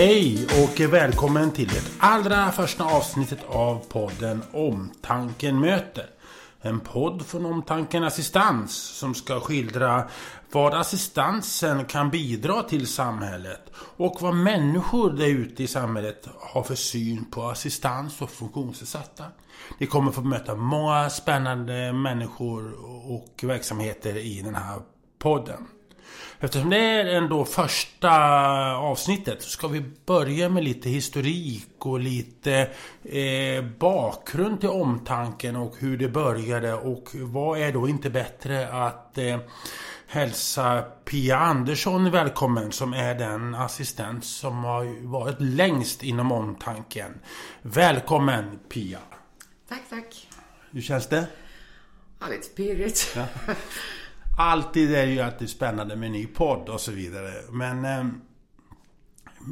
Hej och välkommen till det allra första avsnittet av podden Omtanken möter. En podd från Omtanken Assistans som ska skildra vad assistansen kan bidra till samhället och vad människor där ute i samhället har för syn på assistans och funktionsnedsatta. Ni kommer få möta många spännande människor och verksamheter i den här podden. Eftersom det är ändå första avsnittet så ska vi börja med lite historik och lite eh, bakgrund till omtanken och hur det började och vad är då inte bättre att eh, hälsa Pia Andersson välkommen som är den assistent som har varit längst inom omtanken. Välkommen Pia! Tack, tack. Hur känns det? Ja, lite pirrigt. Ja. Alltid är det ju alltid spännande med en ny podd och så vidare. Men eh,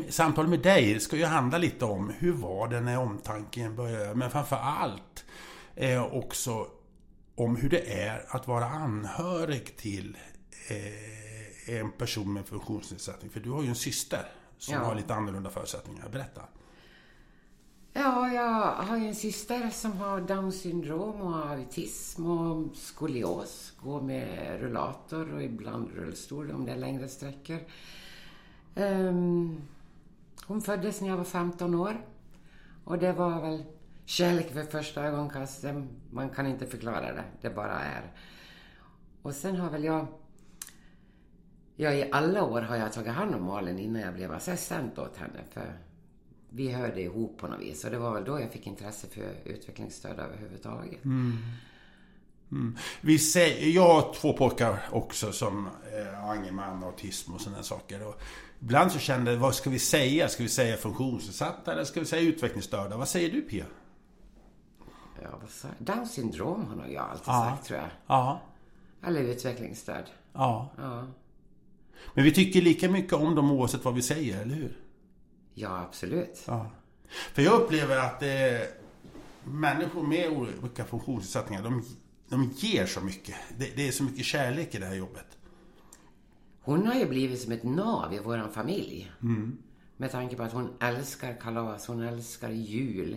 samtalet med dig ska ju handla lite om hur var det när omtanken började. Men framför allt eh, också om hur det är att vara anhörig till eh, en person med funktionsnedsättning. För du har ju en syster som Ja. har lite annorlunda förutsättningar. Berätta. Ja, jag har ju en syster som har Downs syndrom och autism och skolios. Går med rullator och ibland rullstol om det är längre sträckor. Um, hon föddes när jag var 15 år. Och det var väl kärlek för första ögonkastet. Man kan inte förklara det. Det bara är. Och sen har väl jag... Ja, i alla år har jag tagit hand om Malin innan jag blev assistent åt henne. För vi hörde ihop på något vis. Och det var väl då jag fick intresse för utvecklingsstöd överhuvudtaget. Vi säger, jag har två pojkar också som eh, Angerman, autism och sådana saker. Och ibland så kände jag, vad ska vi säga? Ska vi säga funktionsnedsatta eller ska vi säga utvecklingsstörda? Vad säger du Pia? Ja, vad sa jag? Downs syndrom har nog jag alltid Ja. sagt, tror jag. Ja, Eller utvecklingsstöd. ja. Ja. Men vi tycker lika mycket om dem oavsett vad vi säger, eller hur? Ja, absolut. Ja. För jag upplever att eh, människor med olika funktionsnedsättningar, de, de ger så mycket. Det, det är så mycket kärlek i det här jobbet. Hon har ju blivit som ett nav i vår familj. Med tanke på att hon älskar kalas, hon älskar jul.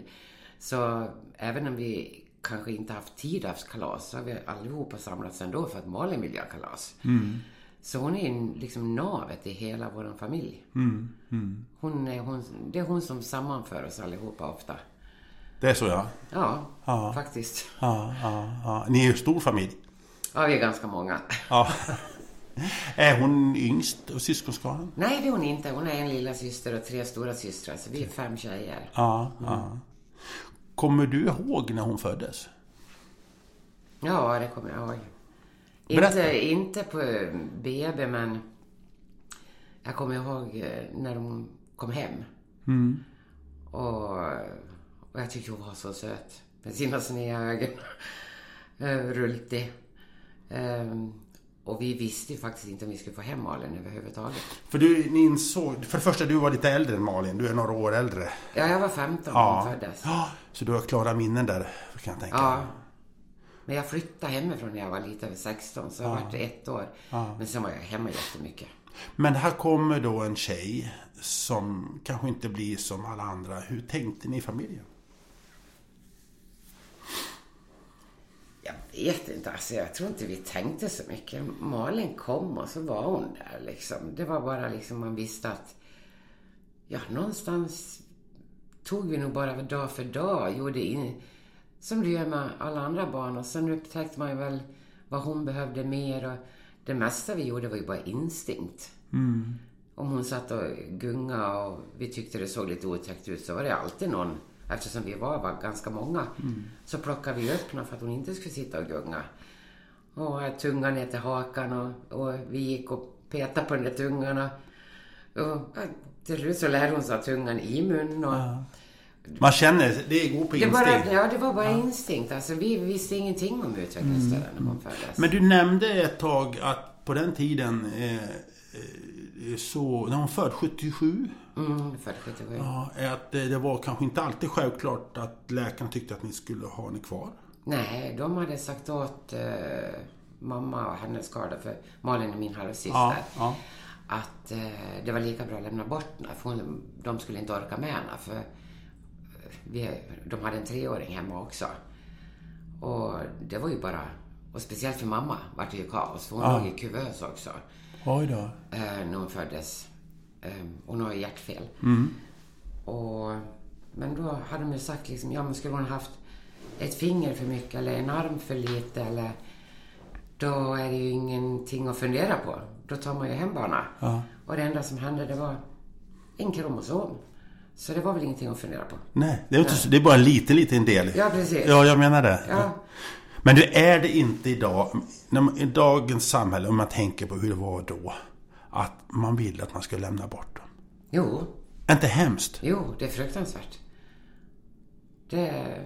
Så även om vi kanske inte haft tid att ha kalas så har vi allihopa samlats ändå för att Malin vill göra kalas. Så hon är liksom navet i hela vår familj. Hon är, hon, det är hon som sammanför oss allihopa ofta. Det är så ja. Ja, Ja. faktiskt. Ja, ja, ja. Ni är ju stor familj. Ja, vi är ganska många. Ja. Är hon yngst av syskonskaran? Nej, det är hon inte. Hon är en lilla syster och tre stora systrar. Så vi är fem tjejer. Ja, ja. Kommer du ihåg när hon föddes? Ja, det kommer jag ihåg. Berätta. Inte, inte på BB, men jag kommer ihåg eh, när de kom hem. Och, och jag tyckte hon var så söt. Med sina sneda ögon. Eh, Rultig. Ehm, och vi visste ju faktiskt inte om vi skulle få hem Malin överhuvudtaget. För du, ni insåg, för det första du var lite äldre än Malin, du är några år äldre. Ja, jag var 15 när hon föddes. ja. Så du har klara minnen där, kan jag tänka. Ja. Men jag flyttade hemifrån när jag var lite över 16, så jag var det ett år. Men sen var jag hemma jättemycket. Men här kommer då en tjej som kanske inte blir som alla andra. Hur tänkte ni i familjen? Jag vet inte, alltså jag tror inte vi tänkte så mycket. Malin kom och så var hon där liksom. Det var bara liksom man visste att, ja någonstans tog vi nog bara dag för dag, gjorde in, som du gör med alla andra barn. Och sen upptäckte man ju väl vad hon behövde mer och det mesta vi gjorde var ju bara instinkt. Om hon satt och gunga och vi tyckte det såg lite otäckt ut så var det alltid någon, eftersom vi var, var ganska många, så plockade vi upp henne för att hon inte skulle sitta och gunga. Och tungan ner till hakan och, och vi gick och petade på den där tungan och, och ja, till slut så lärde hon sig tungan i munnen och Man känner, det går på det, instinkt. bara, ja, det var bara instinkt. Alltså, vi visste ingenting om utvecklingsstöden när hon föddes. Men du nämnde ett tag att på den tiden eh, eh, så, när hon född 77, Mm, född 77. ja, att det, det var kanske inte alltid självklart att läkarna tyckte att ni skulle ha henne kvar. Nej, de hade sagt åt eh, mamma och hennes skada, för Malin är min halvsyster, Ja, ja. att eh, det var lika bra att lämna bort henne för hon, de skulle inte orka med henne för eh, vi, de hade en treåring hemma också. Och det var ju bara, och speciellt för mamma vart det ju kaos för hon Ja. låg i kuvös också Oj då. eh, när hon föddes. Eh, hon har ju hjärtfel. Och, men då hade de ju sagt liksom, ja men skulle hon haft ett finger för mycket eller en arm för lite eller då är det ju ingenting att fundera på. Då tar man ju hem barna. Ja. Och det enda som hände det var en kromosom. Så det var väl ingenting att fundera på. Nej, det är, inte, det är bara en liten, liten del. Ja, precis. Ja, jag menar det. Ja. Men det är det inte idag. Man, I dagens samhälle, om man tänker på hur det var då. Att man vill att man ska lämna bort dem. Jo, Är inte hemskt? jo, det är fruktansvärt. Det...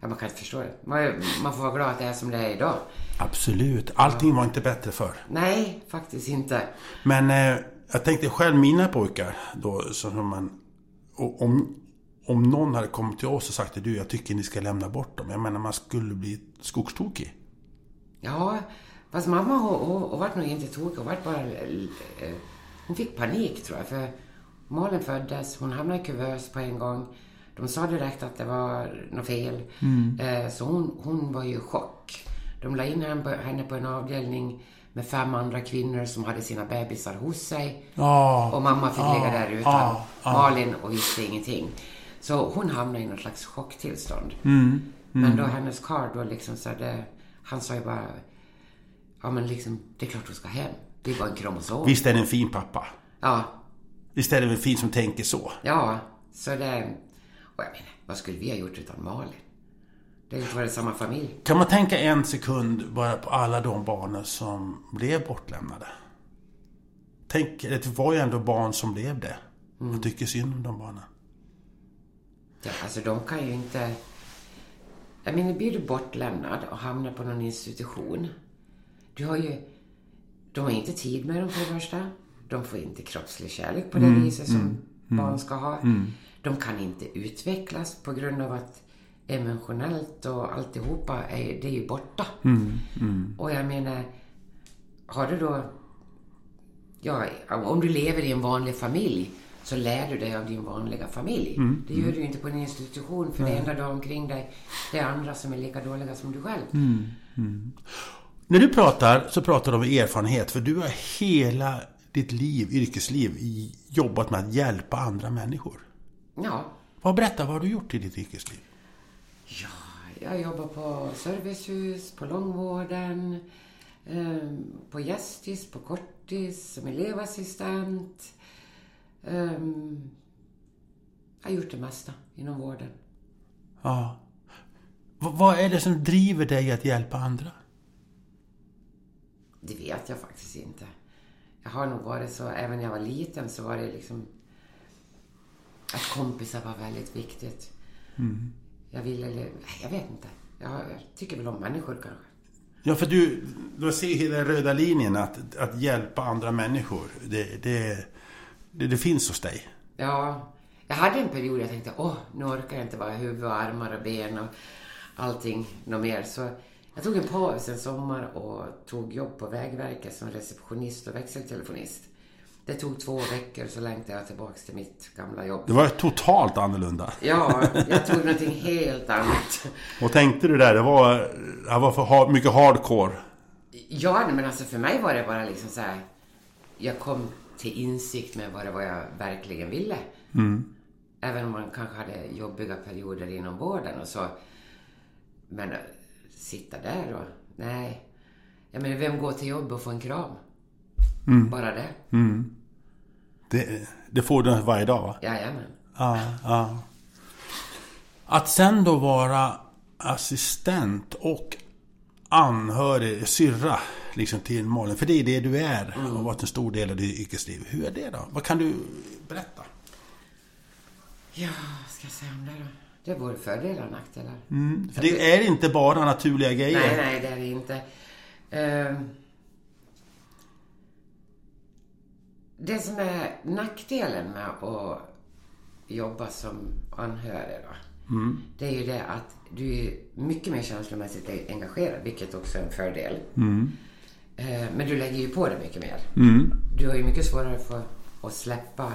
Ja, man kan inte förstå det. Man, man får vara glad att det är som det är idag. Absolut. Allting var inte bättre förr. Nej, faktiskt inte. Men eh, jag tänkte själv mina pojkar då, som man... Och, om, om någon hade kommit till oss och sagt att du, jag tycker ni ska lämna bort dem. Jag menar, man skulle bli skogstokig. Ja, fast mamma hon, hon, hon vart nog inte tokig. Hon vart bara... eh, Hon fick panik tror jag. För Malin föddes, hon hamnade i kuvös på en gång. De sa direkt att det var något fel. Eh, Så hon, hon var ju i chock. De la in henne på, henne på en avdelning med fem andra kvinnor som hade sina bebisar hos sig. Ja. Och mamma fick ja, ligga där utan ja. Malin och visste ingenting. Så hon hamnade i något slags chocktillstånd. Mm, Men då hennes karl då liksom så det, han sa ju bara, ja men liksom, det är klart du ska hem. Det är bara en kromosom. Visst är det en fin pappa? Ja, Visst är det en fin som tänker så? ja, så det, och jag menar, vad skulle vi ha gjort utan Malin? Det har inte varit samma familj. Kan man tänka en sekund bara på alla de barnen som blev bortlämnade? Tänk, det var ju ändå barn som blev det. Jag tycker synd om de barnen. Ja, alltså de kan ju inte... Jag menar, blir du bortlämnad och hamnar på någon institution. Du har ju... De har inte tid med dem för det första. De får inte kroppslig kärlek på det viset som barn ska ha. De kan inte utvecklas på grund av att emotionellt och alltihopa är, det är ju borta. Och jag menar, har du då... Ja, om du lever i en vanlig familj så lär du dig av din vanliga familj. Det gör du ju inte på en institution för det enda du har omkring dig det är andra som är lika dåliga som du själv. När du pratar så pratar du om erfarenhet. För du har hela ditt liv, yrkesliv, jobbat med att hjälpa andra människor. Ja, Vad berätta, vad har du gjort i ditt yrkesliv? Ja, jag jobbar på servicehus, på långvården, ehm, på gästis, på kortis, som elevassistent. Ehm, jag har gjort det mesta inom vården. Ja. V- vad är det som driver dig att hjälpa andra? Det vet jag faktiskt inte. Jag har nog varit så, även när jag var liten så var det liksom att kompisar var väldigt viktigt. Jag ville, eller, jag vet inte. Jag, jag tycker väl om människor kanske. Ja, för du, du ser hela den röda linjen att, att hjälpa andra människor. Det, det, det, det finns hos dig. Ja, jag hade en period jag tänkte, åh, nu orkar jag inte vara huvud och armar och ben och allting något mer. Så jag tog en paus en sommar och tog jobb på Vägverket som receptionist och växeltelefonist. Det tog två veckor så längtade jag tillbaks till mitt gamla jobb. Det var totalt annorlunda. Ja, jag tog någonting helt annat. Och tänkte du där, det var, det var för hard, mycket hardcore. Ja, men alltså för mig var det bara liksom så här. Jag kom till insikt med vad det var jag verkligen ville. Även om man kanske hade jobbiga perioder inom vården och så. Men sitta där och... Nej. Jag menar, vem går till jobb och får en kram? Bara det? Det, det får du varje dag va? Jajamän. Ja, ja. Att sen då vara assistent och anhörig, syrra, liksom till Malin. För det är det du är och har varit en stor del av ditt yrkesliv. Hur är det då? Vad kan du berätta? Ja, vad ska jag säga om det då? Det är både fördelar och nackdelar. För det är inte bara naturliga grejer. Nej, nej, det är det inte. Ehm, det som är nackdelen med att jobba som anhörig då, det är ju det att du är mycket mer känslomässigt engagerad, vilket också är en fördel. Eh, men du lägger ju på det mycket mer. Mm. Du har ju mycket svårare för att släppa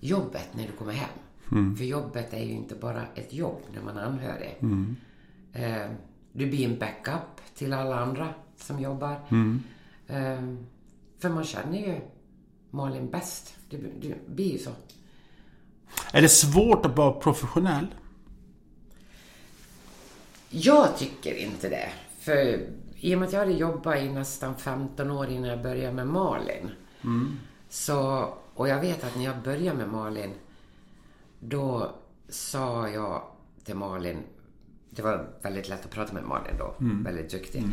jobbet när du kommer hem. För jobbet är ju inte bara ett jobb när man är anhörig. Eh, du blir en backup till alla andra som jobbar. Eh, för man känner ju Malin bäst. Det, det blir ju så. Är det svårt att vara professionell? Jag tycker inte det. För i och med att jag hade jobbat i nästan 15 år innan jag började med Malin. Så, och jag vet att när jag började med Malin, då sa jag till Malin, det var väldigt lätt att prata med Malin då, väldigt duktig.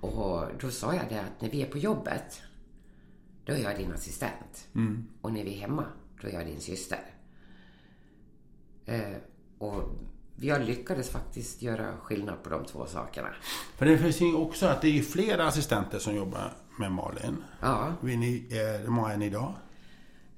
Och då sa jag det att när vi är på jobbet, då är jag din assistent. Och när vi är hemma, då är jag din syster. Eh, och jag lyckades faktiskt göra skillnad på de två sakerna. För det finns ju också att det är flera assistenter som jobbar med Malin. Ja, ni, eh, hur många är ni idag?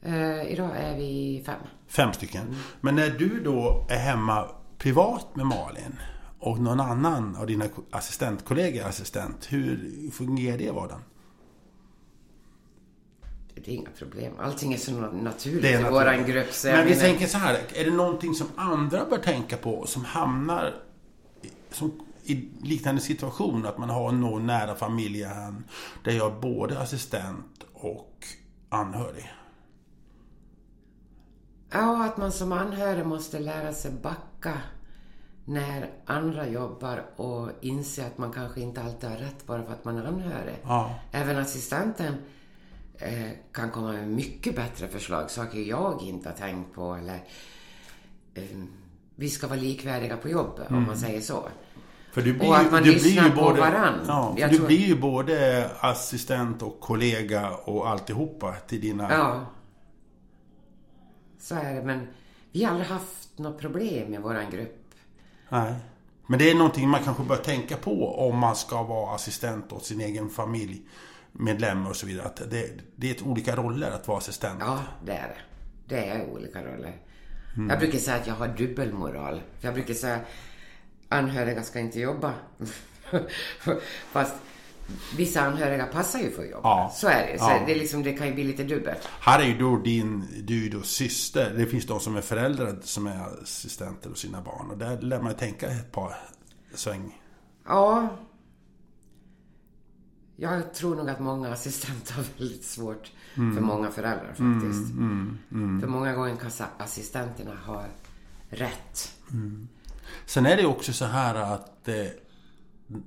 eh, idag är vi fem. Fem stycken. Men när du då är hemma privat med Malin och någon annan av dina assistentkollegor är assistent, hur fungerar det i vardagen? Det är inga problem. Allting är så na- naturligt Det är i naturligt. våran grupp. Så Men vi menar- tänker så här, är det någonting som andra bör tänka på som hamnar i- som, i liknande situation? Att man har någon nära familjen där jag är både assistent och anhörig. Ja, att man som anhörig måste lära sig backa när andra jobbar och inse att man kanske inte alltid har rätt bara för att man är anhörig. Ja. Även assistenten kan komma med mycket bättre förslag, saker jag inte har tänkt på eller eh, vi ska vara likvärdiga på jobbet, om man säger så. För du blir, Och att man du lyssnar blir ju på både, varann. Ja, Jag du tror- blir ju både assistent och kollega och alltihopa till dina... Ja. Så är det, men vi har aldrig haft något problem i våran grupp. Nej. Men det är någonting man kanske bör tänka på om man ska vara assistent åt sin egen familjemedlem och så vidare. Att det, det är olika roller att vara assistent. Ja, det är det. Det är olika roller. Mm. Jag brukar säga att jag har dubbelmoral. Jag brukar säga anhöriga ska inte jobba. Fast vissa anhöriga passar ju för att jobba. Ja. Så är det. Så Ja. det, är liksom, det kan ju bli lite dubbelt. Här är ju då din, du då syster. Det finns de som är föräldrar som är assistenter hos sina barn. Och där lär man ju tänka ett par sväng. Ja. Jag tror nog att många assistenter har väldigt svårt för många föräldrar faktiskt. För många gånger kan assistenterna ha rätt. Sen är det också så här att eh,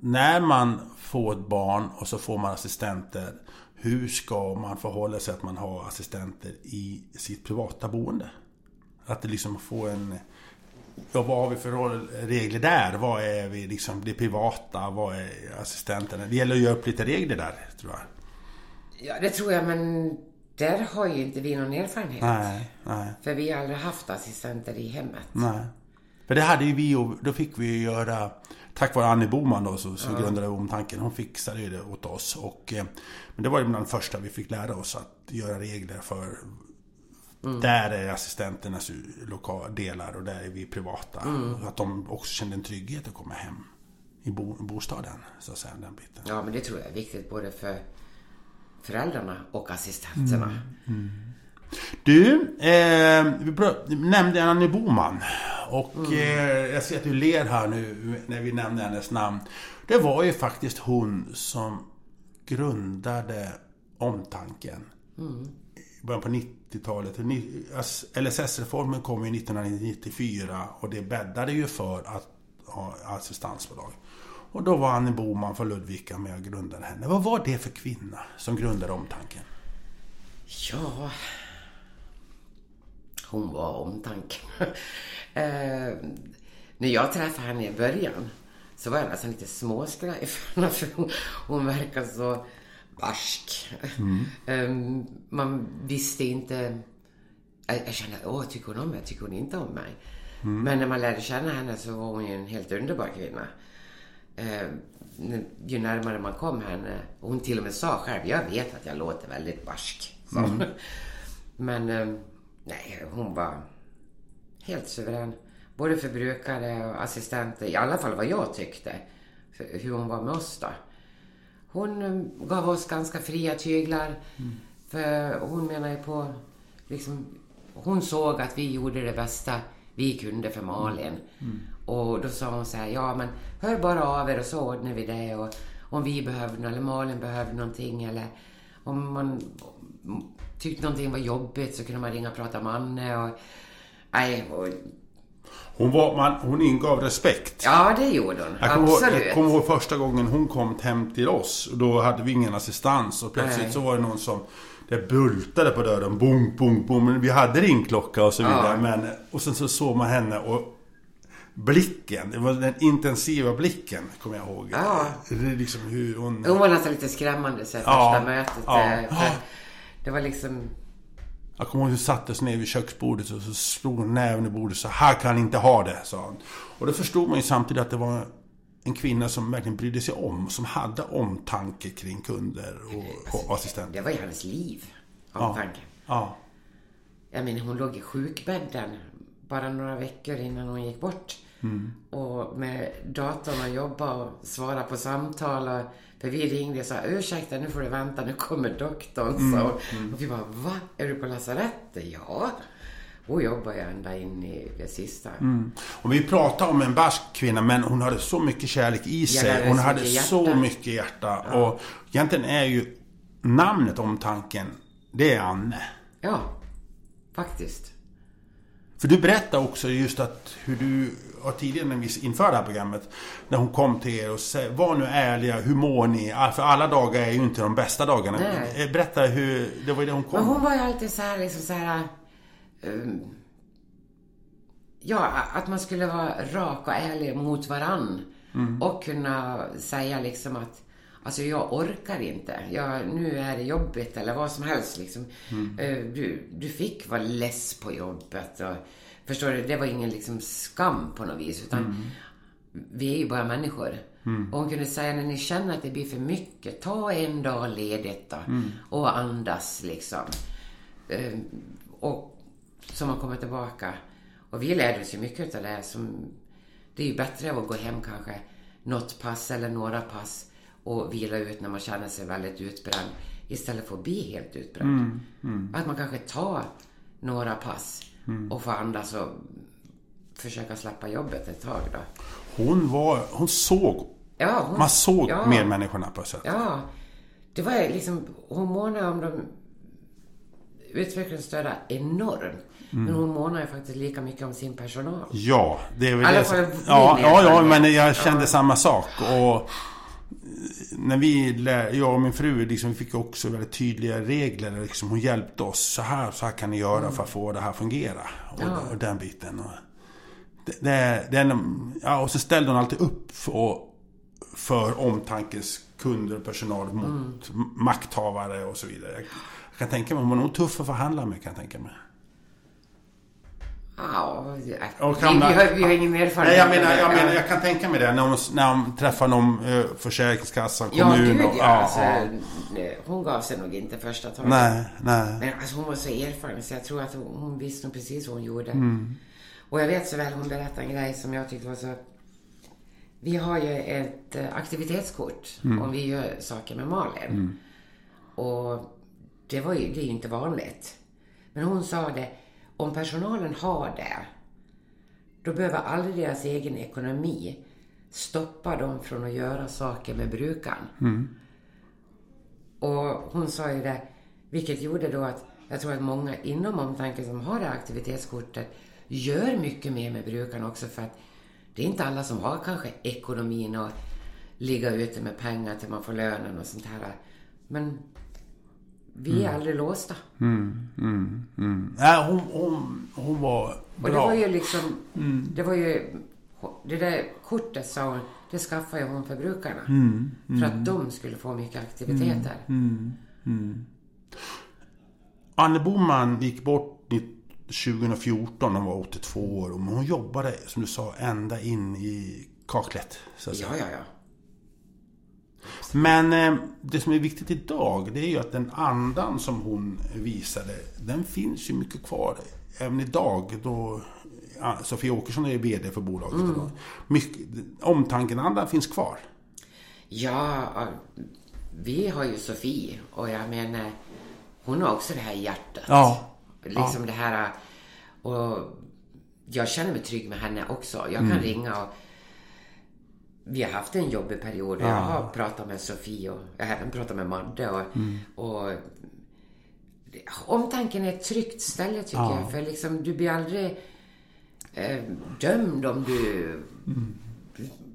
när man får ett barn och så får man assistenter. Hur ska man förhålla sig att man har assistenter i sitt privata boende? Att det liksom får en... Ja, vad har vi för regler där? Vad är vi liksom det privata? Vad är assistenterna? Det gäller att göra upp lite regler där, tror jag. Ja, det tror jag, men där har ju inte vi någon erfarenhet. Nej, nej. För vi har aldrig haft assistenter i hemmet. Nej. För det hade ju vi och då fick vi ju göra Tack vare Annie Boman då som, som grundade Omtanken. Hon fixade ju det åt oss. Och, eh, men det var ju bland det första vi fick lära oss att göra regler för Där är assistenternas lokala delar och där är vi privata. Så att de också kände en trygghet att komma hem i bo, bostaden. Så att säga, den biten. Ja, men det tror jag är viktigt både för föräldrarna och assistenterna. Du, eh, vi nämnde Annie Boman. Och eh, jag ser att du ler här nu när vi nämnde hennes namn. Det var ju faktiskt hon som grundade Omtanken. I början på 90-talet. LSS-reformen kom ju 1994 och det bäddade ju för att ha assistansbolag. Och då var Annie Boman från Ludvika med och grundade henne. Vad var det för kvinna som grundade Omtanken? Ja... Hon var omtanken. eh, när jag träffade henne i början så var jag nästan lite småskraj för för hon, hon verkar så barsk. Eh, man visste inte... Jag, kände, åh, tycker hon om mig? Tycker hon inte om mig? Men när man lärde känna henne så var hon ju en helt underbar kvinna. Eh, ju närmare man kom henne, hon till och med sa själv, jag vet att jag låter väldigt barsk. hon. Men eh, nej, hon var helt suverän. Både för brukare och assistenter, i alla fall vad jag tyckte. Hur hon var med oss då. Hon gav oss ganska fria tyglar. För hon menar ju på, liksom, hon såg att vi gjorde det bästa vi kunde för Malin. Och då sa hon så här, ja men hör bara av er och så ordnar vi det. Och om vi något, eller Malin behöver någonting eller om man tyckte någonting var jobbigt så kunde man ringa och prata med Anne. Och, nej, och, Hon, var, man, hon ingav respekt. ja, det gjorde hon. Jag kommer, ihåg, Absolut. jag kommer ihåg första gången hon kom hem till oss. Och Då hade vi ingen assistans. Och plötsligt Nej. så var det någon som det bultade på dörren. Bong, bong. Men vi hade ringklocka och så vidare. Ja. Men, och sen så såg man henne och blicken. Det var den intensiva blicken, kommer jag ihåg. Ja. Det är liksom hur hon... Hon var nästan lite skrämmande så här, Ja, första mötet. ja. eh, för Det var liksom... Jag kommer ihåg hur vi satte oss ner vid köksbordet och så slog hon näven i bordet. Så här kan inte ha det, sa hon. Och då förstod man ju samtidigt att det var en kvinna som verkligen brydde sig om. Som hade omtanke kring kunder och, och assistenter. Det var ju hennes liv. Ja. Omtanke. Ja. Jag menar, hon låg i sjukbädden bara några veckor innan hon gick bort. Mm. Och med datorn och jobba och svara på samtal. Och, för vi ringde och sa ursäkta nu får du vänta, nu kommer doktorn. Mm. Så, och vi bara va? Är du på lasarettet? Ja. Hon jobbar ju ända in i det sista. Mm. Och vi pratade om en barsk kvinna men hon hade så mycket kärlek i Ja, sig. Hon hade mycket så hjärta. mycket hjärta. Och egentligen är ju namnet omtanken, det är Anne. Ja, faktiskt. För du berättade också just att hur du har tidigare när vi inför det här programmet. När hon kom till er och sa var nu ärliga, hur mår ni? För alla dagar är ju inte de bästa dagarna. Nej. Eh, Berätta hur, det var ju det hon kom. Men hon var ju alltid så här, liksom så här... ehm, ja, att man skulle vara rak och ärlig mot varann. Och kunna säga liksom att Alltså jag orkar inte. Jag, nu är det jobbigt eller vad som helst liksom. Eh, Du, du fick vara less på jobbet. Och, förstår du? Det var ingen liksom skam på något vis. Utan vi är ju bara människor. Och hon kunde säga när ni känner att det blir för mycket, ta en dag ledigt då. Och andas liksom. Eh, och så man kommer tillbaka. Och vi lärde oss ju mycket av det. Som, det är ju bättre att gå hem kanske något pass eller några pass och vila ut när man känner sig väldigt utbränd istället för att bli helt utbränd. Att man kanske tar några pass och får andas och försöka släppa jobbet ett tag då. Hon var, hon såg, Ja, hon, man såg ja, medmänniskorna på ett sätt. Ja, det var liksom, hon månade om de utvecklingsstörda enormt. Men hon månar ju faktiskt lika mycket om sin personal. Ja, det är väl alla det. Ja, ja, ja, men jag kände samma sak. Och när vi, lär, jag och min fru, liksom, fick också väldigt tydliga regler. Liksom, hon hjälpte oss. Så här, så här kan ni göra för att få det här att fungera. Och, Ja. och den biten. Och det, det, det ja, och så ställde hon alltid upp för, för omtankens kunder och personal mot makthavare och så vidare. Jag, jag kan tänka mig, hon var nog tuff att förhandla med kan jag tänka mig. Ja, vi, Och vi, har, vi har ingen erfarenhet. Nej, jag menar, jag, menar, jag kan tänka mig det. När hon, när hon träffar någon eh, Försäkringskassan, Ja, kommun gud och... ja. Alltså, nej, hon gav sig nog inte första taget. Nej, nej. Men alltså, hon var så erfaren så jag tror att hon, hon visste precis vad hon gjorde. Mm. Och jag vet så väl, hon berättade en grej som jag tyckte var så... Vi har ju ett eh, aktivitetskort Mm. om vi gör saker med Malin. Och det, var ju, det är ju inte vanligt. Men hon sa det, om personalen har det, då behöver aldrig deras egen ekonomi stoppa dem från att göra saker med brukaren. Och hon sa ju det, vilket gjorde då att jag tror att många inom omtanken som har det här aktivitetskortet gör mycket mer med brukarna också för att det är inte alla som har kanske ekonomin att ligga ute med pengar till man får lönen och sånt här. Men vi är aldrig låsta. Nej, hon, hon, hon var Och det bra. var ju liksom, det var ju, det där kortet sa hon, det skaffade hon för brukarna. För att de skulle få mycket aktiviteter. Anne Boman gick bort 2014, hon var 82 år. Men hon jobbade, som du sa, ända in i kaklet. Så att säga. Ja, ja, ja. Men eh, det som är viktigt idag, det är ju att den andan som hon visade, den finns ju mycket kvar. Även idag då ja, Sofia Åkesson är VD för bolaget. idag. Mycket, omtanken-andan finns kvar. Ja, vi har ju Sofie och jag menar, hon har också det här hjärtat. Ja. Liksom det här, och jag känner mig trygg med henne också. Jag kan Mm. ringa och vi har haft en jobbig period. Jag har pratat med Sofie och jag har även pratat med Madde. Och, Mm. och omtanken är ett tryggt ställe tycker jag. För liksom, du blir aldrig eh, dömd om du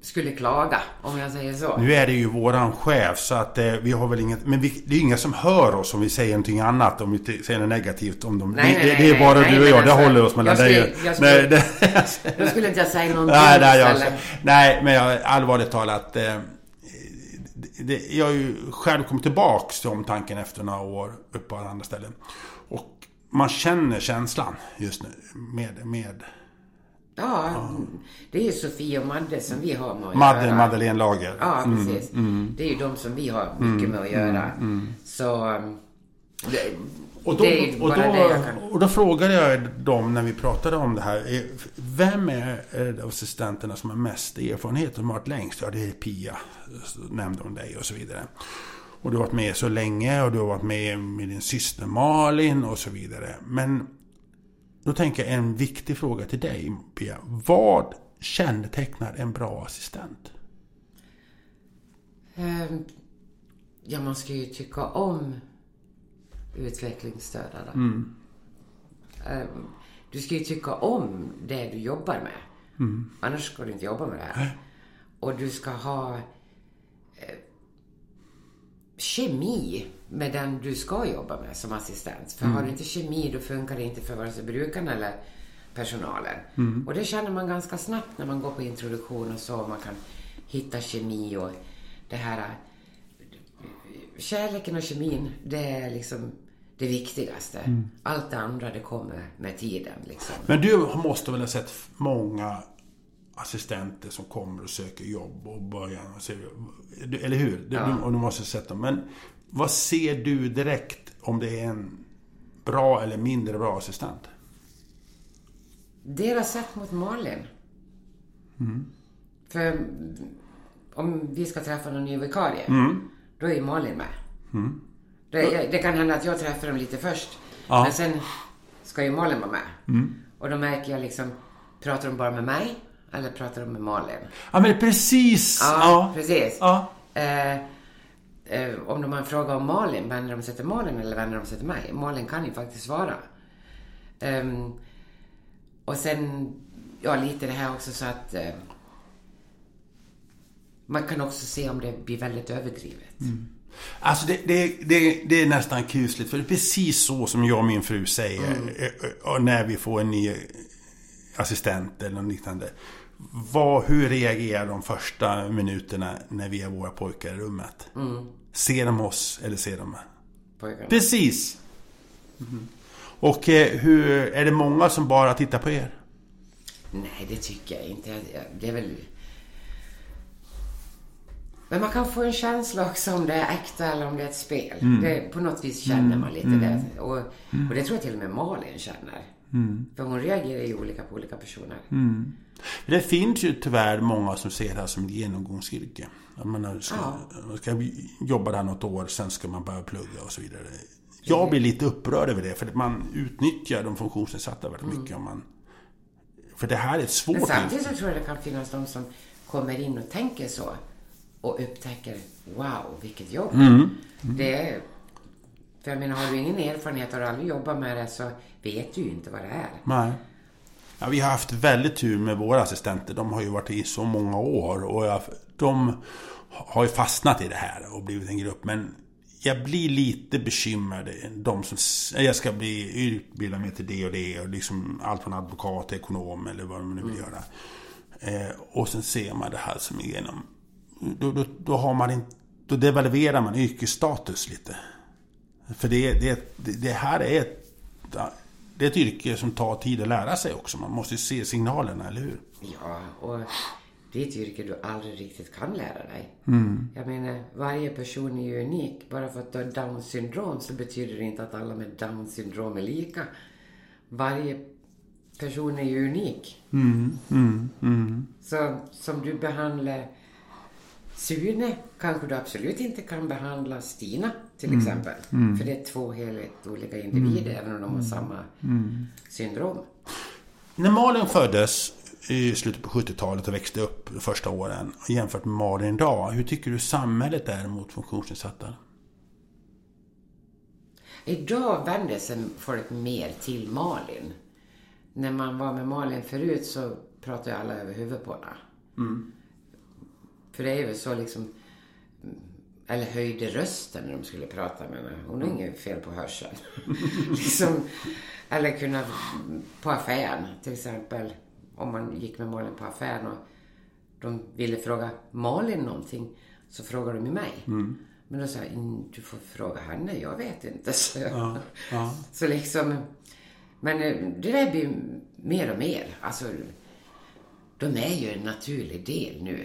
skulle klaga, om jag säger så. Nu är det ju våran chef så att eh, vi har väl inget... Men vi, det är inga som hör oss om vi säger någonting annat. Om vi säger något negativt om dem. Nej, det, nej, det, det är bara nej, du och jag. Det alltså, håller oss mellan jag dig och- jag skulle- Nej, det, Då skulle inte jag säga någonting nej, nej, jag, nej, men jag, allvarligt talat. Eh, det, det, jag har ju själv kommit tillbaks till omtanken efter några år uppe på andra ställen. Och man känner känslan just nu med, med Ja, det är Sofie och Madde som vi har med att Madde, göra. Madeleine Lager. Ja, precis. Det är ju de som vi har mycket med att göra. Så... um, Det, Och då, det och, då, kan... och då frågade jag dem när vi pratade om det här. Vem är assistenterna som har mest erfarenhet? Som har varit längst? Ja, det är Pia. Så nämnde hon dig och så vidare. Och du har varit med så länge och du har varit med med din syster Malin och så vidare. Men då tänker jag en viktig fråga till dig Pia. Vad kännetecknar en bra assistent? Ehm, Ja, man ska ju tycka om utvecklingsstörda. Ehm, Du ska ju tycka om det du jobbar med. Annars ska du inte jobba med det här. Och du ska ha eh, kemi med den du ska jobba med som assistent. För har du inte kemi då funkar det inte för vare sig brukarna eller personalen. Och det känner man ganska snabbt när man går på introduktion och så. Man kan hitta kemi och det här eh, kärleken och kemin, det är liksom det viktigaste. Allt det andra, det kommer med tiden. Liksom. Men du måste väl ha sett många assistenter som kommer och söker jobb och börjar... och ser- Eller hur? Du, Ja. och du måste ha sett dem. Men vad ser du direkt om det är en bra eller mindre bra assistent? Deras sätt mot Malin. För mm, om vi ska träffa någon ny vikarie, då är Malin med. Det, det kan hända att jag träffar dem lite först, Ja. men sen ska ju Malin vara med. Och då märker jag liksom, pratar de bara med mig eller pratar de med Malin? Ja, men precis! Ja, precis. Ja. Eh, eh, om de har en fråga om Malin, vänder de sig till Malin eller vänder de sig till mig? Malin kan ju faktiskt svara. Ehm, och sen, ja lite det här också så att eh, man kan också se om det blir väldigt överdrivet. Alltså det, det, det, det är nästan kusligt. För det är precis så som jag och min fru säger. eh, Och när vi får en ny assistent eller något liknande. Vad, hur reagerar de första minuterna när vi har våra pojkar i rummet? Ser de oss eller ser de... Pojkarna. Precis! Och eh, hur, är det många som bara tittar på er? Nej, det tycker jag inte. Det är väl... Men man kan få en känsla också om det är äkta eller om det är ett spel. Det, på något vis känner man lite det. Och, och det tror jag till och med Malin känner. För hon reagerar ju olika på olika personer. Det finns ju tyvärr många som ser det här som ett genomgångsyrke. Att man ska, Ja. man ska jobba där något år, sen ska man börja plugga och så vidare. Jag blir lite upprörd över det, för man utnyttjar de funktionsnedsatta väldigt mycket. Om man, för det här är ett svårt Men samtidigt så tror jag det kan finnas de som kommer in och tänker så. Och upptäcker, wow, vilket jobb. Det är... För jag menar, har du ingen erfarenhet, har du aldrig jobbat med det så vet du ju inte vad det är. Nej. Ja, vi har haft väldigt tur med våra assistenter. De har ju varit i så många år. Och jag, de har ju fastnat i det här och blivit en grupp. Men jag blir lite bekymrad. De som, jag ska bli utbilda mig till det och det. Och liksom allt från advokat till ekonom eller vad de nu vill göra. Eh, och sen ser man det här som igenom. Då, då, då har man inte... Då devalverar man yrkesstatus lite. För det, det, det, det här är ett, det är ett yrke som tar tid att lära sig också. Man måste ju se signalerna, eller hur? Ja, och det är ett yrke du aldrig riktigt kan lära dig. Mm. Jag menar, varje person är ju unik. Bara för att du har Down syndrom så betyder det inte att alla med Down syndrom är lika. Varje person är ju unik. Mm, mm, mm. Så som du behandlar Sune kanske du absolut inte kan behandla Stina till Mm. exempel. För det är två helt olika individer även om de har samma Mm. syndrom. När Malin föddes i slutet på 70-talet och växte upp de första åren jämfört med Malin idag. Hur tycker du samhället är mot funktionsnedsatta? Idag vänder sig folk mer till Malin. När man var med Malin förut så pratade alla över huvudet på henne. För det är ju så liksom... Eller höjde rösten när de skulle prata med henne. Hon har inget fel på hörseln. liksom, eller kunna... På affären till exempel. Om man gick med Malin på affären och de ville fråga Malin någonting. Så frågade de mig. Men då sa jag, "Mm, du får fråga henne, jag vet inte. Så, jag. så liksom... Men eh, det där blir mer och mer. Alltså, de är ju en naturlig del nu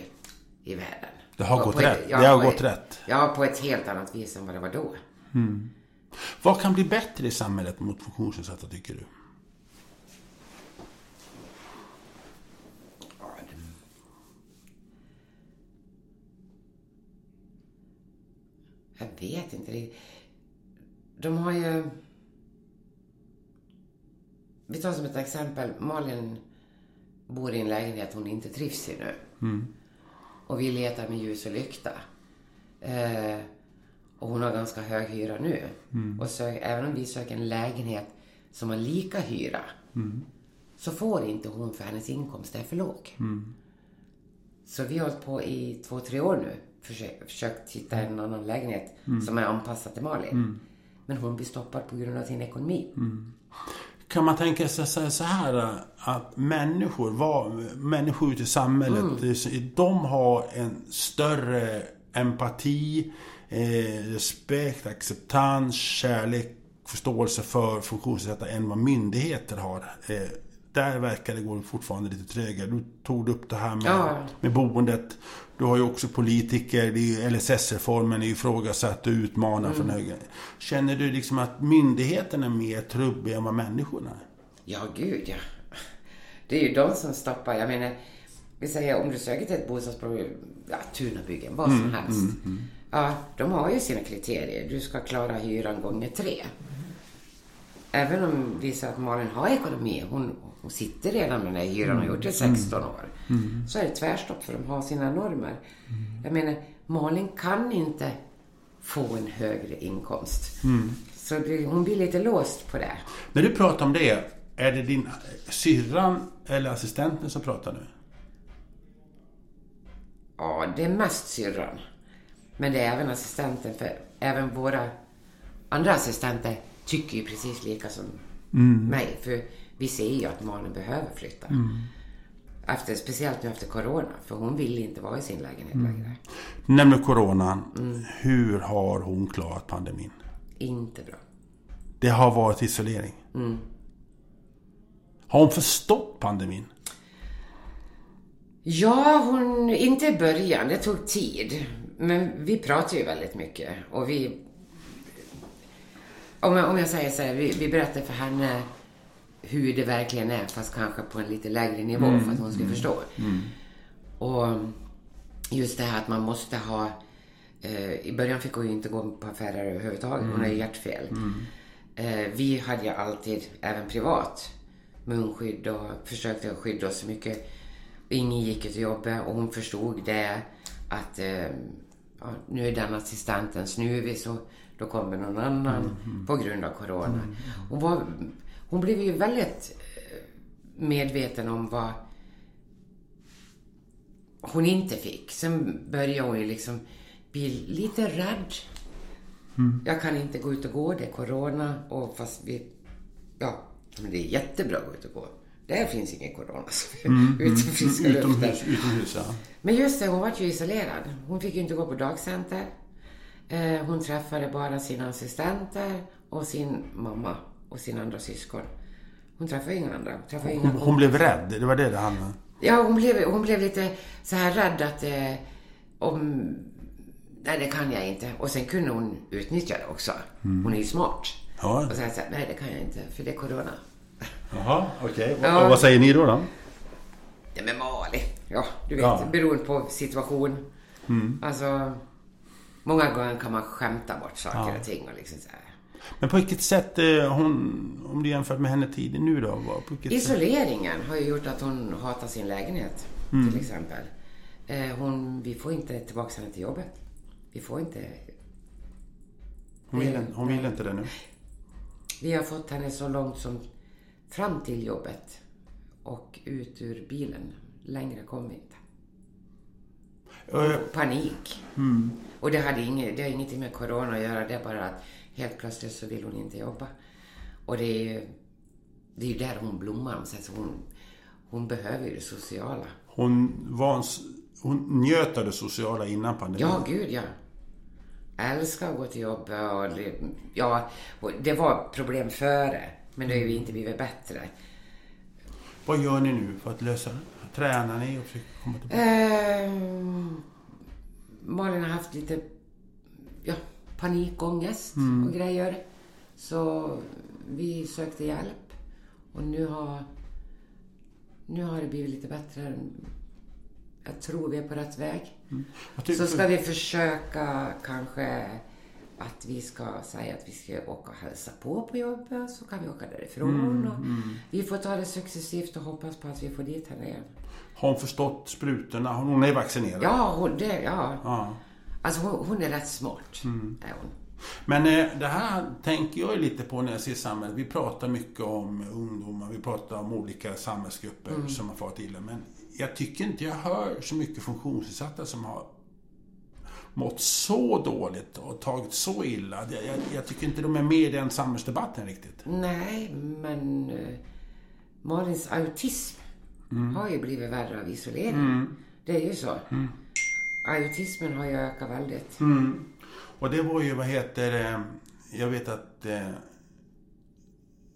i världen. Det har gått ett- rätt. Det har gått ett- rätt. Ja, på ett helt annat vis än vad det var då. Vad kan bli bättre i samhället mot funktionsnedsatta tycker du? Ja, Jag vet inte. Det- De har ju... Vi tar som ett exempel. Malin bor i en lägenhet hon inte trivs i nu. Och vi letar med ljus och lykta. Eh, och hon har ganska hög hyra nu. Och så, även om vi söker en lägenhet som har lika hyra så får inte hon för hennes inkomst är för låg. Så vi har hållit på i två, tre år nu. Försökt, försökt hitta en annan lägenhet som är anpassad till Malin. Men hon blir stoppad på grund av sin ekonomi. Kan man tänka sig så- här att människor, var, människor ute i samhället, så- de har en större empati, eh, respekt, acceptans, kärlek, förståelse för funktionsnedsatta än vad myndigheter har. Eh, där verkar det gå fortfarande lite trögare. Du tog upp det här med, Ja. med boendet. Du har ju också politiker, LSS-reformen är ifrågasatt och utmanad från höger. Känner du liksom att myndigheterna är mer trubbiga än vad människorna är? Ja, gud ja. Det är ju de som stoppar. Jag menar, vi säger om du söker till ett bostadsbolag, ja, Tunabyggen, vad som helst. Ja, de har ju sina kriterier. Du ska klara hyran gånger tre. Även om vi säger att Malin har ekonomi, hon, hon sitter redan med den här hyran och har gjort det i 16 år. Så är det tvärstopp för de har sina normer. Jag menar, Malin kan inte få en högre inkomst. Så det, hon blir lite låst på det. När du pratar om det, är det din syrran eller assistenten som pratar nu? Ja, det är mest syrran. Men det är även assistenten, för även våra andra assistenter tycker ju precis lika som mig. För vi ser ju att Malin behöver flytta. Efter, speciellt nu efter corona, för hon vill inte vara i sin lägenhet längre. Du nämner coronan. Hur har hon klarat pandemin? Inte bra. Det har varit isolering. Har hon förstått pandemin? Ja, hon, inte i början, det tog tid. Men vi pratar ju väldigt mycket och vi... Om jag, om jag säger så här, vi, vi berättar för henne hur det verkligen är, fast kanske på en lite lägre nivå för att hon ska förstå. Och just det här att man måste ha... Eh, I början fick hon ju inte gå på affärer överhuvudtaget, hon har ju hjärtfel. Eh, vi hade ju alltid, även privat, munskydd och försökte skydda oss så mycket. Ingen gick ju till jobbet och hon förstod det att eh, ja, nu är den assistenten snuvig så då kommer någon annan på grund av corona. Hon, var, hon blev ju väldigt eh, medveten om vad hon inte fick. Sen började hon ju liksom bli lite rädd. Jag kan inte gå ut och gå, det är corona. Och fast vi... Ja, men det är jättebra att gå ut och gå. Där finns ingen corona. Är ute friska luften. Utomhus, utomhus ja. Men just det, hon var ju isolerad. Hon fick ju inte gå på dagcenter. Eh, hon träffade bara sina assistenter och sin mamma och sina andra syskon. Hon träffade inga andra. Hon, träffade inga Hon, hon blev rädd, det var det det handlade om. Ja, hon blev, hon blev lite så här rädd att eh, om... Nej, det kan jag inte. Och sen kunde hon utnyttja det också. Hon är ju smart. Ja. Och så här, nej det kan jag inte, för det är corona. Jaha, okej. Ja. Och vad säger ni då? då? Ja, men Mali. Ja, du vet, Ja. beroende på situation. Alltså, många gånger kan man skämta bort saker och ting och liksom så här. Men på vilket sätt, eh, hon, om du jämför med henne tidigare nu då? På vilket sätt? Isoleringen har ju gjort att hon hatar sin lägenhet, till exempel. Eh, hon, vi får inte tillbaka henne till jobbet. Vi får inte... Hon vill, hon vill inte det nu. Vi har fått henne så långt som fram till jobbet och ut ur bilen. Längre kom vi inte. Eh, Panik. Och det, hade inget, det har ingenting med corona att göra. Det är bara att helt plötsligt så vill hon inte jobba. Och det är ju, det är där hon blommar. Så hon, hon behöver ju det sociala. Hon, var en, hon njöt av det sociala innan pandemin. Ja, gud ja. Älskar att gå till jobbet och det, ja, och det var problem före. Men det har ju inte blivit bättre. Vad gör ni nu för att lösa det? Tränar ni och försöker komma tillbaka? Ehm, Malin har haft lite ja, panikångest och grejer. Så vi sökte hjälp. Och nu har, nu har det blivit lite bättre. Jag tror vi är på rätt väg. Tycker Så ska vi försöka kanske att vi ska säga att vi ska åka och hälsa på på jobbet så kan vi åka därifrån. och Vi får ta det successivt och hoppas på att vi får dit henne igen. Har hon förstått sprutorna? Hon är vaccinerad? Ja, hon, det, ja. Ja. Alltså hon, hon är rätt smart. Är hon. Men eh, det här tänker jag lite på när jag ser samhället. Vi pratar mycket om ungdomar, vi pratar om olika samhällsgrupper som har farit illa. Men jag tycker inte jag hör så mycket funktionsnedsatta som har mått så dåligt och tagit så illa. Jag, jag, jag tycker inte de är med i den samhällsdebatten riktigt. Nej, men uh, Malins autism har ju blivit värre av isolering. Det är ju så. Autismen har ju ökat väldigt. Och det var ju, vad heter det, jag vet att eh,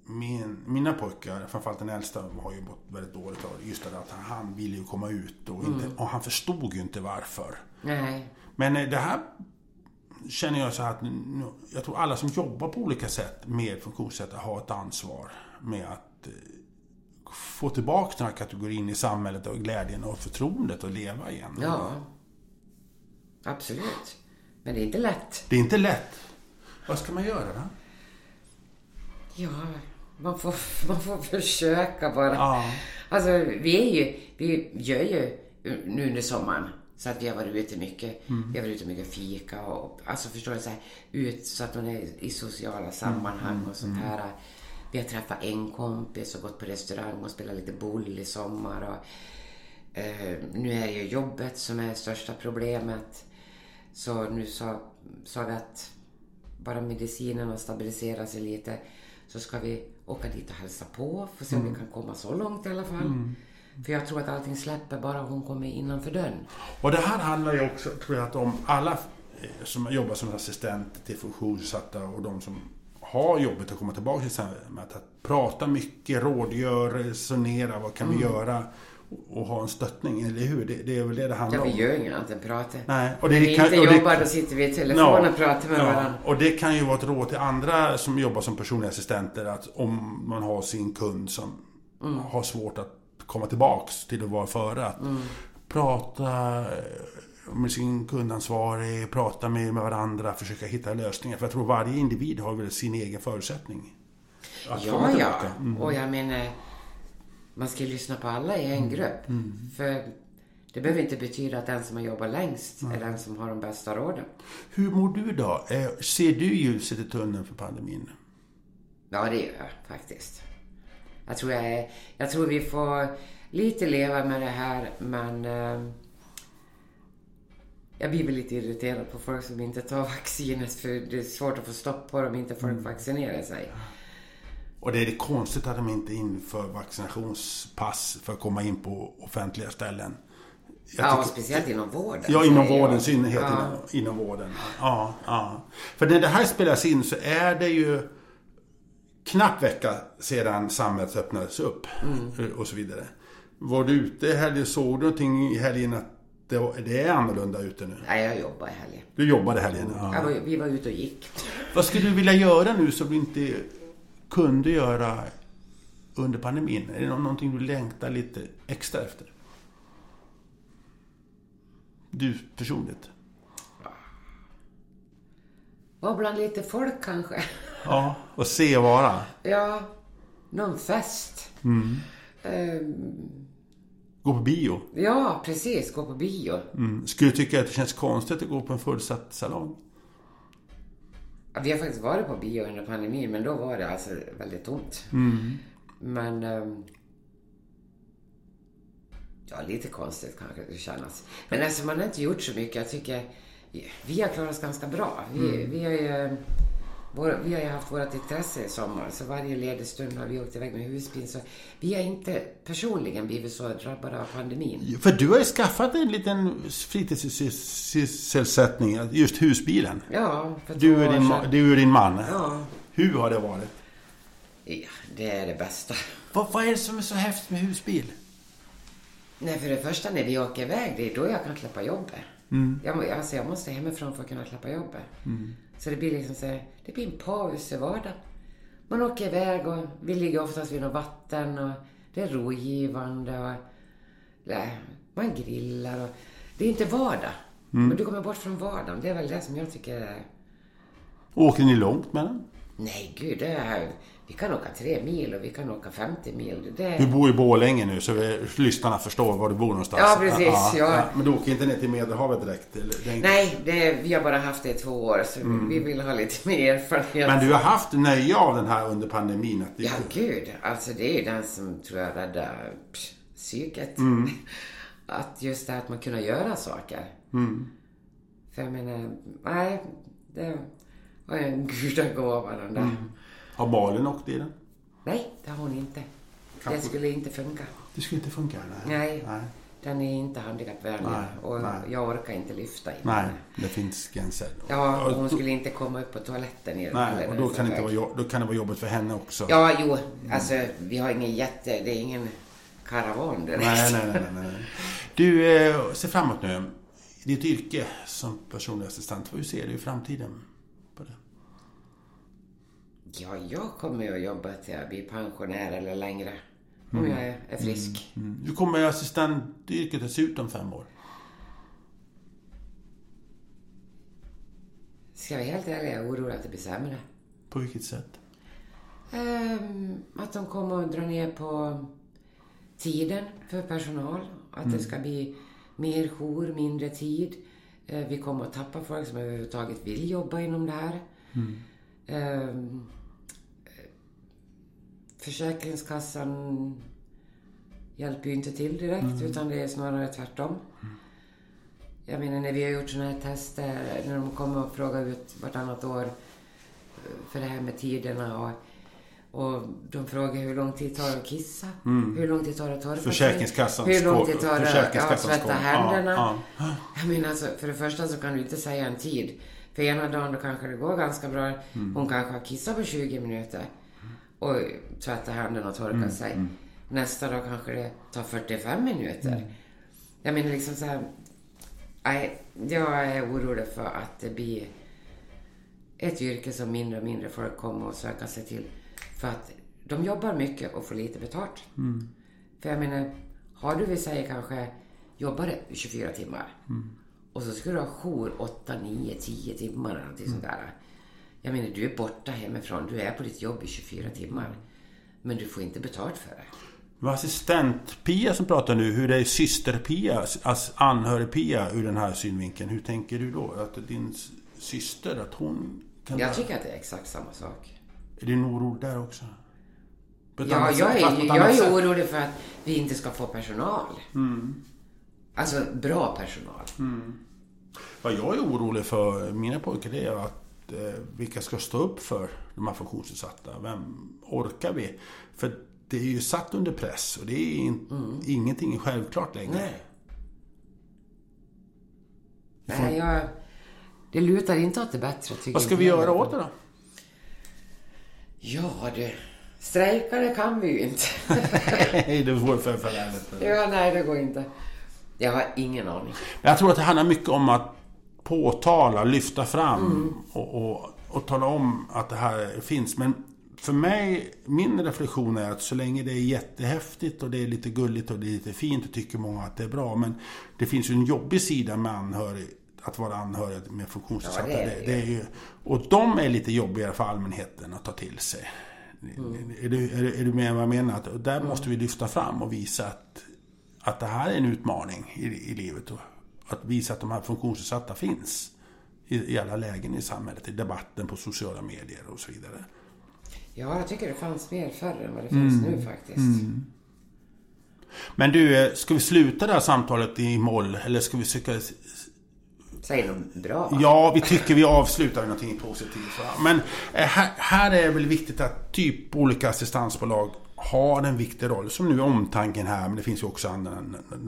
min, mina pojkar, framförallt den äldsta, har ju mått väldigt dåligt av. Just det att han, han ville ju komma ut och, inte, och han förstod ju inte varför. Nej. Men eh, det här känner jag så här att jag tror alla som jobbar på olika sätt med funktionsnedsättning har ett ansvar med att eh, få tillbaka den här kategorin i samhället och glädjen och förtroendet att leva igen. Ja. Absolut. Men det är inte lätt. Det är inte lätt. Vad ska man göra då? Ja, man får, man får försöka bara. Ja. Alltså, vi är ju, vi gör ju nu under sommaren så att vi har varit ute mycket. Vi har varit ute mycket fika och alltså förstår du så här, ut så att hon är i sociala sammanhang och sånt här. Vi har träffat en kompis och gått på restaurang och spelat lite boll i sommar. Och, eh, nu är det ju jobbet som är största problemet. Så nu sa, sa vi att bara medicinerna stabiliserar sig lite så ska vi åka dit och hälsa på. Få se om vi kan komma så långt i alla fall. För jag tror att allting släpper bara hon kommer innanför dörren. Och det här handlar ju också, tror jag, att om alla eh, som jobbar som assistent till funktionsnedsatta och de som har jobbet att komma tillbaka till samhället. Att prata mycket, rådgöra, resonera, vad kan vi göra? Och, ha en stöttning, eller hur? Det, det är väl det det handlar Ja, om. vi gör inget annat än prata. Nej, och det När vi kan- inte och det- jobbar då sitter vi i telefon och pratar med varandra. Och det kan ju vara ett råd till andra som jobbar som personliga assistenter att om man har sin kund som Mm. har svårt att komma tillbaks till att vara före. Att Mm. prata eh, med sin kundansvarig, prata med, med varandra, försöka hitta lösningar. För jag tror varje individ har väl sin egen förutsättning. Att Ja, ja. Mm. Och jag menar, man ska ju lyssna på alla i en Mm. grupp. För det behöver inte betyda att den som har jobbat längst är den som har de bästa råden. Hur mår du då? Eh, Ser du ljuset i tunneln för pandemin? Ja, det gör jag faktiskt. Jag tror, jag, är, jag tror vi får lite leva med det här, men eh, jag blir väl lite irriterad på folk som inte tar vaccinet för det är svårt att få stopp på dem inte folk Mm. vaccinerar sig. Och det är det konstigt att de inte inför vaccinationspass för att komma in på offentliga ställen. Jag ja, tycker- speciellt inom vården. Ja, inom vården i synnerhet. Ja. Inom, inom vården. Ja, ja. För när det här spelas in så är det ju knappt vecka sedan samhället öppnades upp. Mm. Och så vidare. Var du ute i helgen? Såg du någonting i helgen att det, var, det är annorlunda ute nu? Nej, jag jobbar i helgen. Du jobbade i helgen? Ja. var, vi var ute och gick. Vad skulle du vilja göra nu som du inte kunde göra under pandemin? Är det nå- någonting du längtar lite extra efter? Du personligt? Var bland lite folk kanske. Ja, och se och vara. Ja, någon fest. Ehm, Gå på bio. ja, precis. Gå på bio. Mm. Skulle du tycka att det känns konstigt att gå på en fullsatt salong? Ja, Vi har faktiskt varit på bio under pandemin, men då var det alltså väldigt tomt. Men... ehm, ja, lite konstigt kanske det kännas. Men alltså, man har inte gjort så mycket. Jag tycker vi har klarat oss ganska bra. Vi, vi har ju... Vår, vi har ju haft vårt intresse i sommar, så varje ledig stund har vi åkt iväg med husbil. Så vi har inte personligen blivit så drabbade av pandemin. För du har ju skaffat en liten fritidssysselsättning, just husbilen. Ja, för Du år din, du och din man. Ja, Hur har det varit? ja, det är det bästa. Vad, vad är det som är så häftigt med husbil? Nej, för det första när vi åker iväg, det är då jag kan släppa jobbet. Jag, må- alltså, jag måste hemifrån för att kunna släppa jobbet. Så det blir liksom så här, det blir en paus i vardagen. Man åker iväg och vi ligger oftast vid något vatten och det är rogivande och nej, man grillar och det är inte vardag. Men du kommer bort från vardagen. Det är väl det som jag tycker är... Åker ni långt med den? Nej, gud, det är... Vi kan åka tre mil och vi kan åka 50 mil. Det Du bor i Borlänge nu så vi, lyssnarna förstår var du bor någonstans. Ja, precis, ja. Men du åker inte ner till Medelhavet direkt? Eller? Nej, det, vi har bara haft det i två år så vi vill ha lite mer erfarenhet. Men du har haft nöje av den här under pandemin? Att det, Ja, gud. Alltså det är ju den som tror jag räddar psyket. Att just det här att man kunna göra saker. För jag menar, nej, det var en gudagåva den där. Har Malin åkt i den? Nej, det har hon inte. Det Kanske- skulle inte funka. Det skulle inte funka? Nej. Nej, Nej, den är inte handikappvänlig. Nej, Och nej. jag orkar inte lyfta in nej henne. det finns gränser. Ja, hon skulle inte komma upp på toaletten i den Nej, och då kan, det inte vara, då kan det vara jobbigt för henne också. Ja, jo. Alltså, vi har ingen jätte... Det är ingen karavan direkt. Nej, nej, nej, nej, nej. Du, eh, se framåt nu. Ditt yrke som personlig assistent, hur ser du i framtiden det? Ja, jag kommer att jobba till jag blir pensionär eller längre. Om jag är, frisk. Mm. Hur kommer assistentyrket att se ut om fem år? Ska jag vara helt ärlig, jag är orolig att det blir sämre. På vilket sätt? Ehm, att de kommer att dra ner på tiden för personal. Att det ska bli mer jour, mindre tid. Eh, vi kommer att tappa folk som överhuvudtaget vill jobba inom det här. Eh, Försäkringskassan hjälper ju inte till direkt, utan det är snarare tvärtom. Jag menar när vi har gjort sådana här tester, när de kommer och frågar ut vartannat år eh, för det här med tiderna och, och de frågar hur lång tid tar det att kissa, hur lång tid tar det att torka sig, Försäkringskassans hur lång tid tar det att tvätta händerna. Ja, ja. Jag menar alltså, för det första så kan du inte säga en tid. För ena dagen då kanske det går ganska bra. Hon kanske har kissat på 20 minuter och tvättat händerna och torkat sig. Nästa dag kanske det tar 45 minuter. Jag menar liksom så här. Jag är orolig för att det blir ett yrke som mindre och mindre folk kommer att söka sig till. För att de jobbar mycket och får lite betalt. För jag menar, har du vi säger kanske jobbar 24 timmar och så ska du ha jour 8, 9, 10 timmar eller någonting sånt där. Jag menar, du är borta hemifrån. Du är på ditt jobb i 24 timmar. Men du får inte betalt för det. Det var assistent-Pia som pratar nu. Hur är syster-Pia, anhörig-Pia ur den här synvinkeln? Hur tänker du då? Att din syster, att hon kan... Jag tycker att det är exakt samma sak. Är det en oro där också? Ja, jag är, jag är orolig för att vi inte ska få personal. Alltså bra personal. Vad jag är orolig för, mina pojkar, det är att vilka ska stå upp för de här funktionsnedsatta? Vem orkar vi? För det är ju satt under press och det är in, ingenting är självklart längre. Nej. Nej, jag... Det lutar inte åt det bättre, Vad ska vi göra åt det då? Ja, du. Strejka, det kan vi ju inte. Nej, det vore för förvärvet. ja, nej, det går inte. Jag har ingen aning. Jag tror att det handlar mycket om att påtala, lyfta fram och, och, och tala om att det här finns. Men för mig, min reflektion är att så länge det är jättehäftigt och det är lite gulligt och det är lite fint och tycker många att det är bra. Men det finns ju en jobbig sida med anhörig, att vara anhörig med funktionsnedsatta. Ja, det är det. det, det är ju, och de är lite jobbigare för allmänheten att ta till sig. Mm. Är, du, är, du- är du med vad jag menar? Och där måste vi lyfta fram och visa att, att det här är en utmaning i, i livet. Att visa att de här funktionsnedsatta finns i, i alla lägen i samhället, i debatten, på sociala medier och så vidare. Ja, jag tycker det fanns mer förr än vad det finns Mm. nu faktiskt. Men du, eh, ska vi sluta det här samtalet i moll? Eller ska vi försöka... Säg något bra. Ja, vi tycker vi avslutar med någonting positivt. Va? Men eh, här, här är det väl viktigt att typ olika assistansbolag har en viktig roll. Som nu är omtanken här, men det finns ju också andra,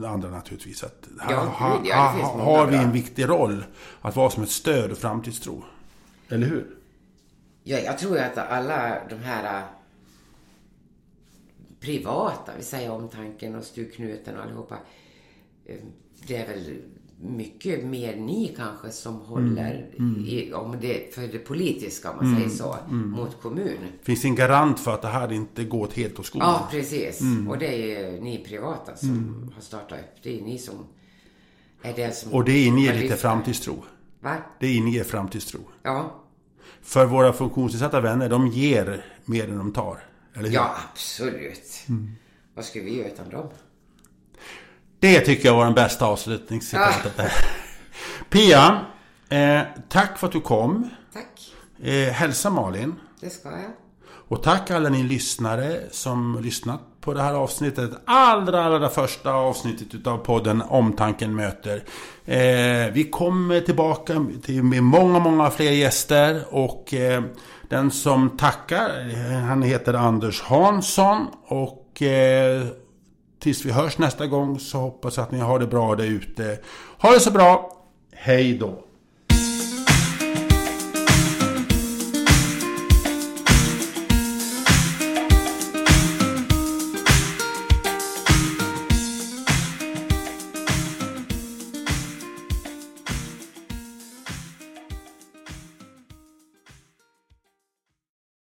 andra naturligtvis. Att här, Ja, ha- ja, ha- har vi en viktig roll att vara som ett stöd och framtidstro. Eller hur? Ja, jag tror ju att alla de här äh, privata, vi säger omtanken och stugknuten och allihopa. eh, Det är väl mycket mer ni kanske som håller I, om det, för det politiska, om man säger så, mot kommun. Finns det en garant för att det här inte går åt helt åt skogen? Ja, precis. Och det är ni privata som har startat upp. Det är ni som är det som... Och det inger lite framtidstro. Va? Det inger framtidstro. Ja. För våra funktionsnedsatta vänner, de ger mer än de tar. Eller hur? Ja, absolut. Vad skulle vi göra utan dem? Det tycker jag var den bästa avslutningscitatet där. Pia, eh, tack för att du kom. Tack. Eh, hälsa Malin. Det ska jag. Och tack alla ni lyssnare som lyssnat på det här avsnittet. Allra, allra första avsnittet utav podden Omtanken möter. Eh, vi kommer tillbaka till, med många, många fler gäster. Och eh, den som tackar, eh, han heter Anders Hansson. Och eh, tills vi hörs nästa gång så hoppas jag att ni har det bra där ute. Ha det så bra. Hej då.